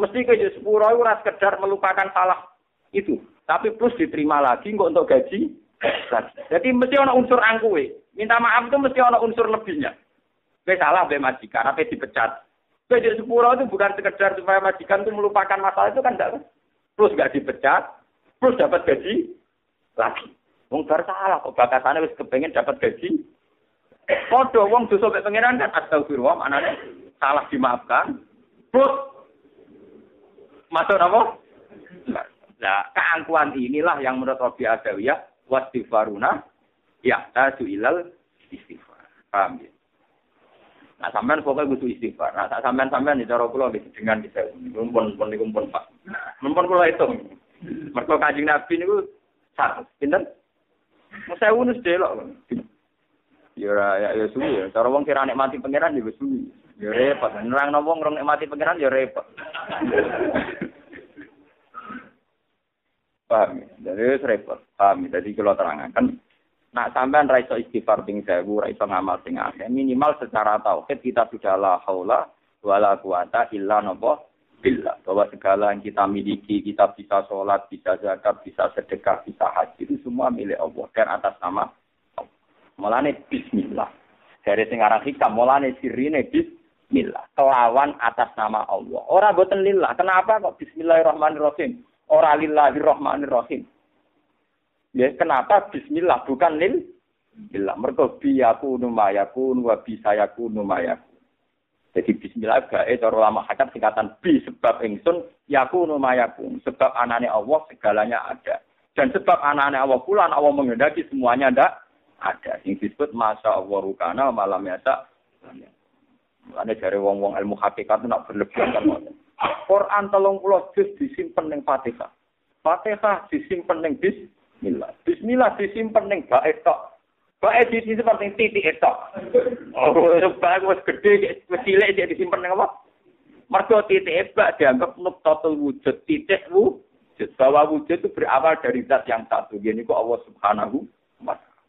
Mesti kowe sepuro ora sekedar melupakan salah itu, tapi plus diterima lagi kok untuk gaji. Jadi mesti ada unsur angkuhe. Minta maaf itu mesti ada unsur lebihnya. Kowe salah mbek majikan, apa dipecat. Kowe sepuro itu bukan sekedar supaya majikan itu melupakan masalah itu kan enggak. Plus gak dipecat, plus dapat gaji lagi. Wong salah kok bakasane wis kepengen dapat gaji Padha wong dosa mek pangeran kan astagfirullah manane salah dimaafkan. Plus masuk apa? Nah, keangkuhan inilah yang menurut Rabi Adawiyah wastighfaruna ya tasu ilal istighfar. Paham ya? Nah, sampean pokoknya butuh istighfar. Nah, tak sampean-sampean di cara kula dengan bisa mumpun pun niku pun Pak. Mumpun kula itu. Mergo Kanjeng Nabi niku satu. Pinten? Saya unus delok. Ya ya ya suwi ya. Cara wong kira nikmati pangeran ya suwi. Ya repot. Nerang wong rong nikmati pangeran ya repot. Paham ya? Jadi repot. Paham ya? Jadi kalau terangkan, nak sampean raiso istighfar ping sewu, raiso ngamal sing akeh, minimal secara tauhid kita sudah la haula wala quwata illa napa billah. Bahwa segala yang kita miliki, kita bisa sholat, bisa zakat, bisa sedekah, bisa haji, itu semua milik Allah dan atas nama Mulane bismillah. Dari sing aran hikam mulane sirine bismillah. Kelawan atas nama Allah. Ora boten lillah. Kenapa kok bismillahirrahmanirrahim? Ora lillahirrahmanirrahim. Ya, kenapa bismillah bukan lil Bila mergo biyakunu mayakun wa bisayakunu mayakun. Jadi bismillah gae cara ulama hakat singkatan bi sebab ingsun yakunu mayakun. Sebab anane Allah segalanya ada. Dan sebab anane Allah pula Allah mengendaki semuanya ndak ada. Yang disebut masa Allah rukana malam yasa. Ada dari wong-wong ilmu hakikat nak berlebihan kan. Quran telung pulau juz disimpan neng Fatihah. Fatihah disimpan neng Bismillah. Bismillah disimpan neng baik tok. Baik disimpan neng titik tok. Oh, (laughs) baik wis gede, cilik dia disimpan neng apa? Mergo titik bak dianggap nuktatul wujud titik wujud. Bahwa wujud itu berawal dari zat yang satu. Ini kok Allah subhanahu wa ta'ala.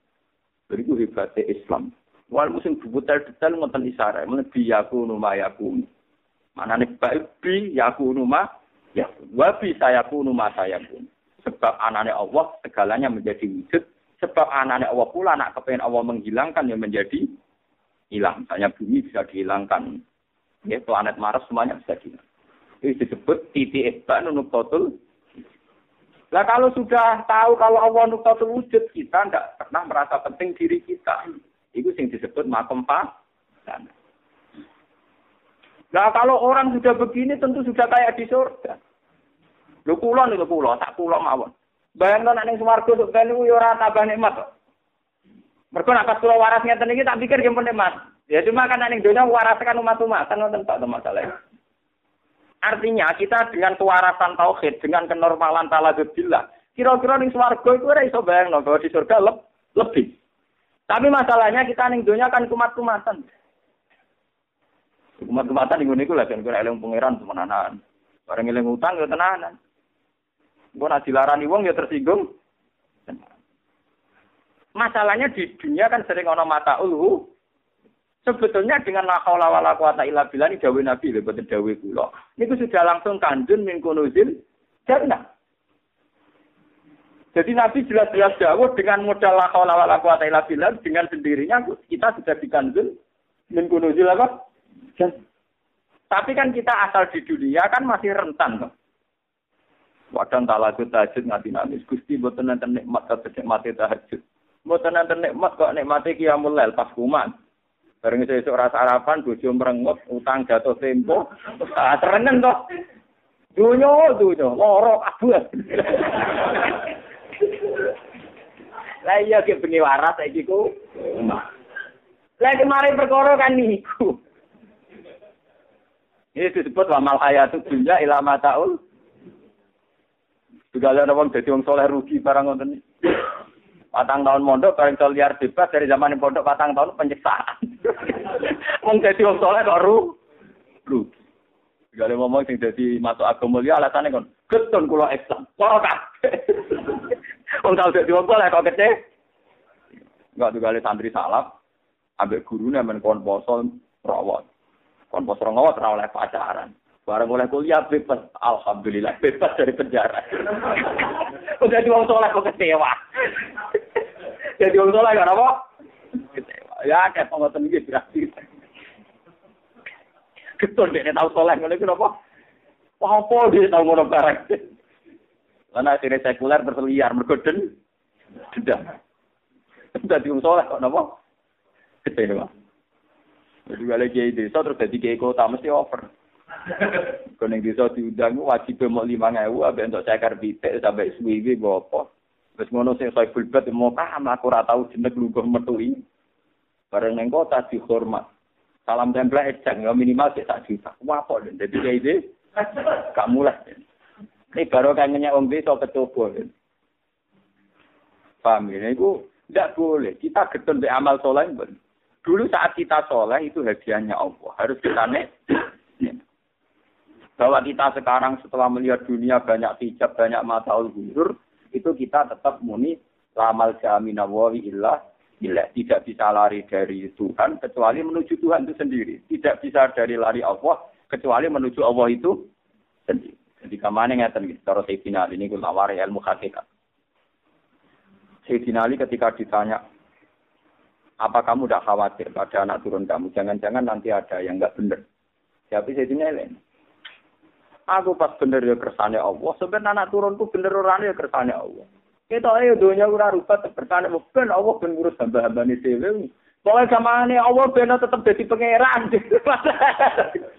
Jadi itu hebatnya Islam. Wal musim detail-detail ngoten isyarat, bi yakunu ma yakunu. Manane bi yakunu ma ya wa bi sayakunu ma sayakun. Sebab anane Allah segalanya menjadi wujud, sebab anane Allah pula nak kepengen Allah menghilangkan yang menjadi hilang. Misalnya bumi bisa dihilangkan. Ya, planet Mars semuanya bisa hilang. Itu disebut titik ibba totul Nah kalau sudah tahu kalau Allah nuktatul wujud, kita tidak pernah merasa penting diri kita. Itu yang disebut makom sana. Nah kalau orang sudah begini tentu sudah kayak di surga. Lu kulon itu kulon, tak kulon mawon. Bayangkan ning swarga sok ben yo ora tambah nikmat. Mergo nek pas kula waras ngeten iki tak pikir yang nikmat. Ya cuma kan ning donya waras kan umat-umatan ngoten tok masalah. Artinya kita dengan kewarasan tauhid, dengan kenormalan taladudillah, kira-kira ning swarga itu ora iso bayangno bahwa di surga le lebih. Tapi masalahnya kita ning dunia kan kumat-kumatan. Kumat-kumatan ning ngene iku lah kan eling pangeran temenanan. Bareng eling utang ya tenanan. Engko nek dilarani wong ya tersinggung. Masalahnya di dunia kan sering ono mata ulu, Sebetulnya dengan la haula wala quwata illa billah ini dawuh Nabi lho boten dawuh kula. Niku sudah langsung kanjun min kunuzil jannah. Jadi Nabi jelas-jelas dawuh dengan modal la haula wala quwata illa billah dengan sendirinya kita sudah min kunuzil apa? Jannah. Tapi kan kita asal di dunia kan masih rentan kok. Wadang talagut tahajud ngati nangis. Gusti boten nenten nikmat kok nikmate tahajud. Boten nenten nikmat kok nikmate qiyamul lail pas kuman. Bareng esuk rasa sarapan, bojo merengut, utang jatuh tempo, ah terengen toh. Dunyo, dunyo, loro kabeh. Lah iya ki bengi waras saiki ku. Lah kemarin perkara kan niku. Ini disebut wa mal hayatu dunya ila mataul. Segala wong dadi wong soleh rugi barang ngoten Patang tahun mondok, paling iso liar bebas dari zaman pondok patang tahun penyiksaan. (laughs) Wong dadi wong soleh kok ru. Ru. Gale ngomong sing dadi masuk agama mulia alasane kon, getun kula Islam. Ora kabeh. (laughs) Wong tau dadi wong soleh kok kece. Enggak tuh kali santri salap, ambek gurune men kon poso rawat. Kon poso rawat ora oleh pacaran. Barang oleh kuliah bebas, alhamdulillah bebas dari penjara. (laughs) Udah wong soleh kok kecewa. Jadi wong soleh apa? Kecewa. Ya kayak pengotan iki berarti. Keton dek tahu soleh ngono iku apa? Apa dia tahu ngono barang. Lan akhirnya sekuler berliar mergo den dendam. Dadi wong soleh kok napa? Kecewa. Jadi kalau kiai desa terus jadi kiai kota mesti over. Kalau yang desa diundang wajib mau lima ngewu, abis untuk cekar bitek sampai suwi apa. Terus ngono sing saya fulbat mau paham aku ora tau jeneng lugu metui. Bareng neng kota dihormat. Salam tempel ejang ya minimal sik sak juta. Wah kok dadi kiai ide gak mulai. Ini baru kangennya om desa kecoba. Paham ya? Itu tidak boleh. Kita getun di amal soleh. Dulu saat kita soleh itu hadiahnya Allah. Harus kita nek. Bahwa kita sekarang setelah melihat dunia banyak hijab, banyak mata ulhur, itu kita tetap muni lamal jamina wawi illah illah. Tidak bisa lari dari Tuhan kecuali menuju Tuhan itu sendiri. Tidak bisa dari lari Allah kecuali menuju Allah itu sendiri. Jadi ke mana ngeten gitu. Cara Sayyidina Ali ini kula wari ilmu hakikat. Sayyidina Ali ketika ditanya, apa kamu tidak khawatir pada anak turun kamu? Jangan-jangan nanti ada yang nggak benar. Siapa Sayyidina Ali? Aku pas bener ya kersane Allah. Sebenarnya anak turunku bener orangnya ya kersane Allah. Kita ayo dunia ora rupa kersane ben Allah ben ngurus hamba-hamba ini dewe. Pokoknya sama ini Allah ben tetap jadi pangeran. (laughs)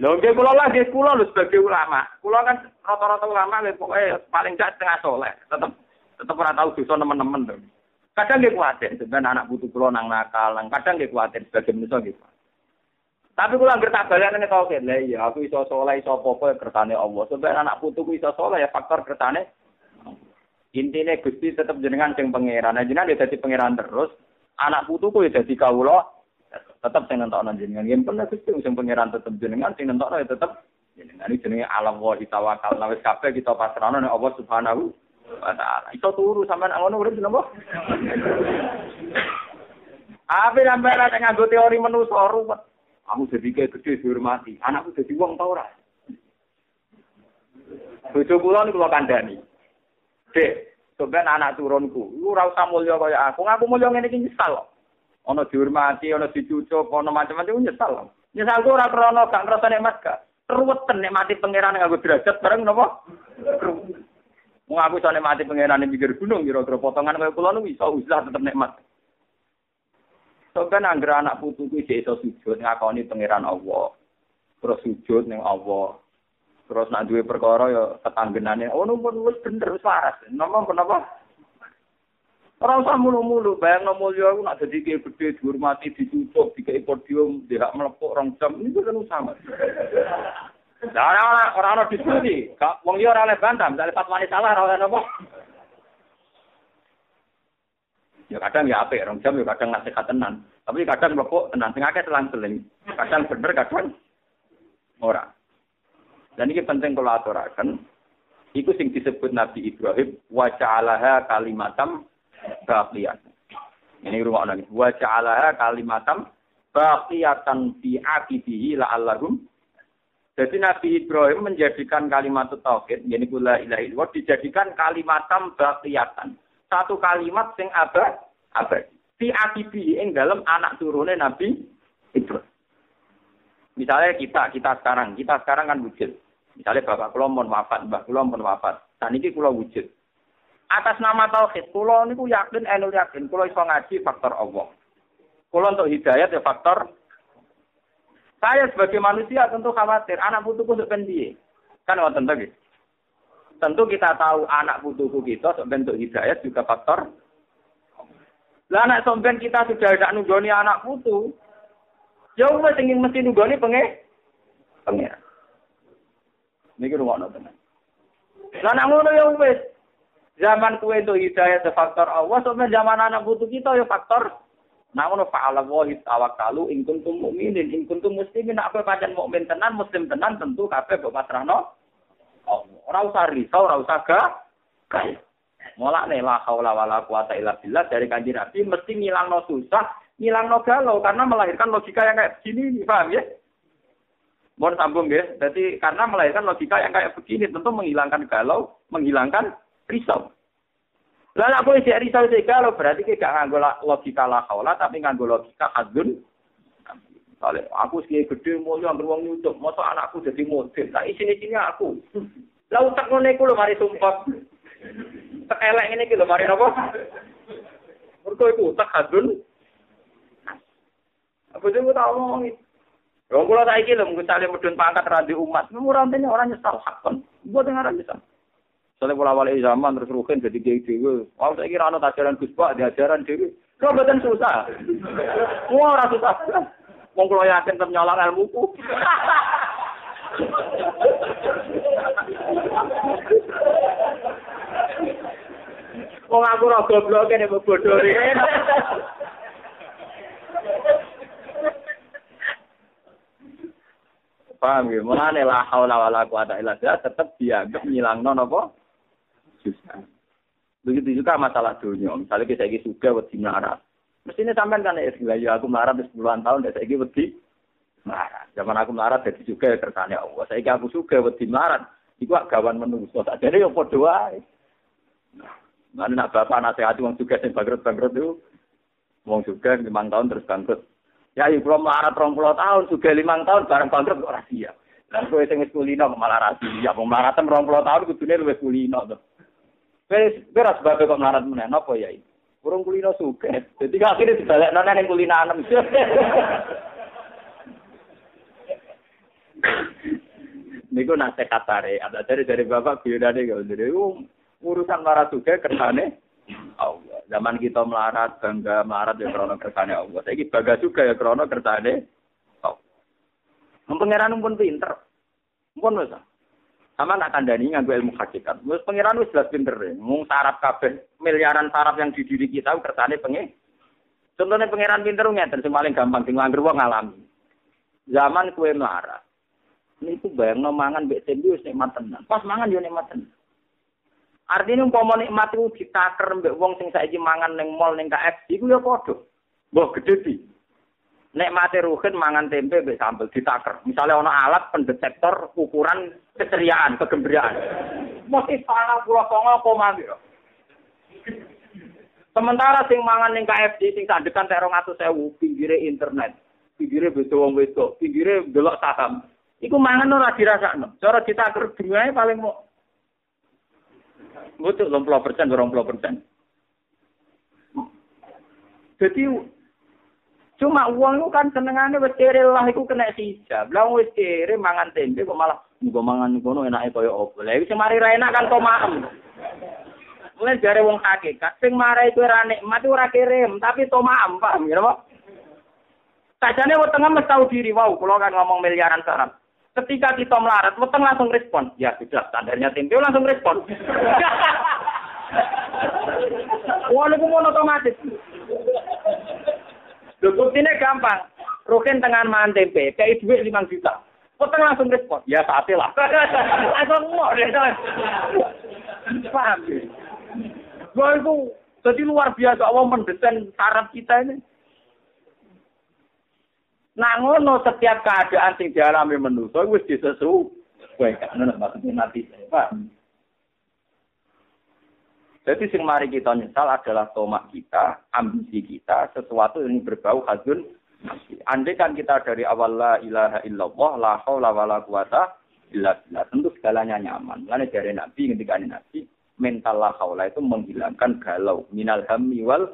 Lho nggih kula lagi kula lho sebagai ulama. Kula kan rata-rata ulama nggih pokoke paling gak setengah soleh. Tetep tetep ora tahu dosa nemen-nemen to. Kadang nggih kuwatir sebenarnya anak putu kula nang nakal, kadang nggih kuwatir sebagai manusia nggih. Tapi kula anggere tak balane tau ke, lah iya aku iso soleh iso apa-apa ya kersane Allah. Sebenarnya anak putuku iso soleh ya faktor kersane Intinya Gusti tetap jenengan sing pangeran. Nah, jenengan ya dadi pangeran terus, anak putuku ya dadi kawula tetap sing nentokno jenengan. Yen pernah Gusti sing pangeran tetep jenengan sing nentokno ya tetep jenengan iki jenenge alam wa tawakal. Nah wis kabeh kita pasrahno nek Allah Subhanahu wa taala. Iso turu sampean ngono urip napa? Apa sampean ora nganggo teori manusa ruwet. Kamu jadi kayak gede dihormati. Anakku jadi wong tau ora? Bojo kula niku kula kandhani. Dek, sampean anak turunku, lu ora usah mulya kaya aku. Aku mulya ngene iki nyesal kok. Ana dihormati, ana dicucuk, ana macam-macam nyesal. Nyesal ora krana gak ngrasa nikmat gak. Ruweten nikmati pangeran nganggo derajat bareng napa? Wong aku iso nikmati pangeran ning pinggir gunung kira-kira potongan kaya kula niku iso usah tetep nikmat. Sampeyan anggere anak putuku iki iso sujud ngakoni pangeran Allah. Terus sujud ning Allah. Terus nak duwe perkara ya tetanggenane, oh numpun wis bener wis waras. Napa kenapa? Ora usah mulu-mulu, bayang no mulya aku nak dadi kiai gede dihormati, dicucuk, dikai podium, dia melepuk rong jam, ini kan sama. Lah ora ora ana diskusi, kak wong liya ora oleh misale fatwane salah ora oleh napa. Ya kadang ya apik rong jam ya kadang nasihat tenan, tapi kadang melepuk tenan sing akeh selang-seling. Kadang bener, kadang ora. Dan ini penting kalau aturakan, itu sing disebut Nabi Ibrahim, wa ja'alaha kalimatam baqiyat. Ini rumah lagi. Wa ja'alaha kalimatam baqiyatan fi aqibihi la'allahum jadi Nabi Ibrahim menjadikan kalimat tauhid, yani kula ilahi dijadikan kalimatam baqiyatan. Satu kalimat sing abad, abad. Fi akibi ing dalam anak turune Nabi Ibrahim. Misalnya kita, kita sekarang, kita sekarang kan wujud. Misalnya bapak kula wafat, mbah kula wafat. Dan ini kula wujud. Atas nama tauhid, kula niku yakin enul yakin kula iso ngaji faktor Allah. Kula untuk hidayat ya faktor saya sebagai manusia tentu khawatir anak putuku sepen piye. Kan wonten to Tentu kita tahu anak putuku kita bentuk hidayat juga faktor lah anak somben kita sudah ada nunggoni anak putu. Ya wis ingin mesti nunggoni penge pengen. Niki rumah tenan. Lah nak ngono ya wis Zaman kue itu hidayah itu faktor Allah, sebenarnya zaman anak butuh kita ya faktor. Namun fa'ala wahi tawakkalu in kuntum mu'minin, in kuntum muslimin, apa pancen mukmin tenan, muslim tenan tentu kabeh mbok pasrahno Allah. Ora usah risau, ora usah gagal. Mulane la haula wala quwata illa billah dari kanjeng Nabi mesti ngilangno susah, ngilangno galau karena melahirkan logika yang kayak begini, paham ya? Mohon sambung ya. Jadi karena melahirkan logika yang kayak begini tentu menghilangkan galau, menghilangkan risau. Lalu aku isi risau isi galau berarti kita nganggo logika lah haula tapi nganggo logika adun. Kalau aku sih gede mau yang beruang nyucuk, masa anakku jadi model, tak isi sini aku. Lalu tak ngono iku lho mari sumpah. Tak elek iki lho mari napa? Mergo iku tak adun. Apa sih aku tak ngomong Wong kula saiki lho misale medun pangkat radi umat, murantene orang nyesal hakon. Mbok dengar nyesal. Soalnya pola wali zaman terus rukin jadi kiai dewi. Wah saya kira anak ajaran Gus Pak, di ajaran dewi. Kau betul susah. Wah orang susah. Wong kula yakin tem nyolong ilmuku. Wong aku ora goblok kene bodoh Paham ya? Mulane la haula wala quwata illa billah tetep dianggap nyilangno napa? Susah. Begitu juga masalah dunia. Misalnya kita lagi suka wedi melarat. Mestinya sampean kan ya, ya aku melarat di sepuluhan tahun, dan saya wedi melarat. Zaman aku melarat jadi juga ya kersane Allah. Saya aku suka wedi melarat. Iku gawan menungso. Tak jadi yang podo wae. Mana nak bapak nasihat wong juga sing bangkrut bangkrut itu, wong juga lima tahun terus bangkrut. Ya ibu melarat rong puluh tahun, juga lima tahun, bareng bangkrut kok rahasia. Dan kowe sing wis kulino malah rahasia. Wong melarat rong puluh tahun kudune luwih kulino to. Wis beras sebab kok melarat meneh napa ya iki? Urung kulino suke. Jadi akhirnya dibalik nona yang kulino anem. Niku nasihat tare, ada dari dari bapak biodane kalau dari urusan marah suke kersane Allah. Zaman kita melarat, bangga melarat ya krono kersane Allah. Saya bangga juga ya krono kersane Allah. Pengiran pun pinter. Pun bisa. Sama nak kandani nganggo ilmu hakikat. Wis pengiran wis jelas pinter. Mung sarap kabeh miliaran sarap yang di diri kita kersane pengen. Contohnya pengiran pinter ngeten sing paling gampang sing nganggur wong ngalami. Zaman kue melarat. Ini tuh bayang mangan mbek tembi wis nikmat tenan. Pas mangan yo nikmat tenan. Artinya umpama nikmat itu ditaker mbek wong sing saiki mangan ning mall ning KFC iku ya padha. Mbok gede. Nek mate ruhin mangan tempe mbek sambel ditaker. Misalnya ana alat pendetektor ukuran keceriaan, kegembiraan. Mesti sana pulau songo koma Sementara sing mangan ning KFC sing sandekan tek 200.000 pinggire internet, pinggire beda wong wedok, pinggire delok saham. Iku mangan ora dirasakno. Cara ditaker dungae paling mau Betul, 60 persen, 20 persen. Jadi cuma uang itu kan senengannya wis kere lah iku kena hijab. Lah wis kere mangan tempe kok malah nggo mangan ngono enake kaya opo. Lah iki mari ra enak kan tomaem. Mulai jare wong hakikat sing marai itu ra nikmat ora kirim, tapi tomaem paham ya, Pak? Sajane wetenge mesti tau diri wau, kula kan ngomong miliaran sarap. Ketika kita melarat, weteng langsung respon. Ya sudah, standarnya tempe langsung respon. (laughs) Walaupun otomatis. Lho buktinya gampang. Rukin tengah mangan tempe, kayak duit 5 juta. Weteng langsung respon. Ya sate lah. (laughs) Langsung mau deh. Paham? Gue itu jadi luar biasa Allah mendesain saraf kita ini. Nah ngono setiap keadaan sing dialami manusa wis disesuaikan. Ngono maksudnya nanti. Pak. Jadi sing mari kita nyesal adalah tomak kita, ambisi kita, sesuatu yang berbau hadun. Andai kan kita dari awal la ilaha illallah, la haula wala quwata illa billah. Tentu segalanya nyaman. Lalu dari Nabi, ketika Nabi, mental la haula itu menghilangkan galau. Minal hammi wal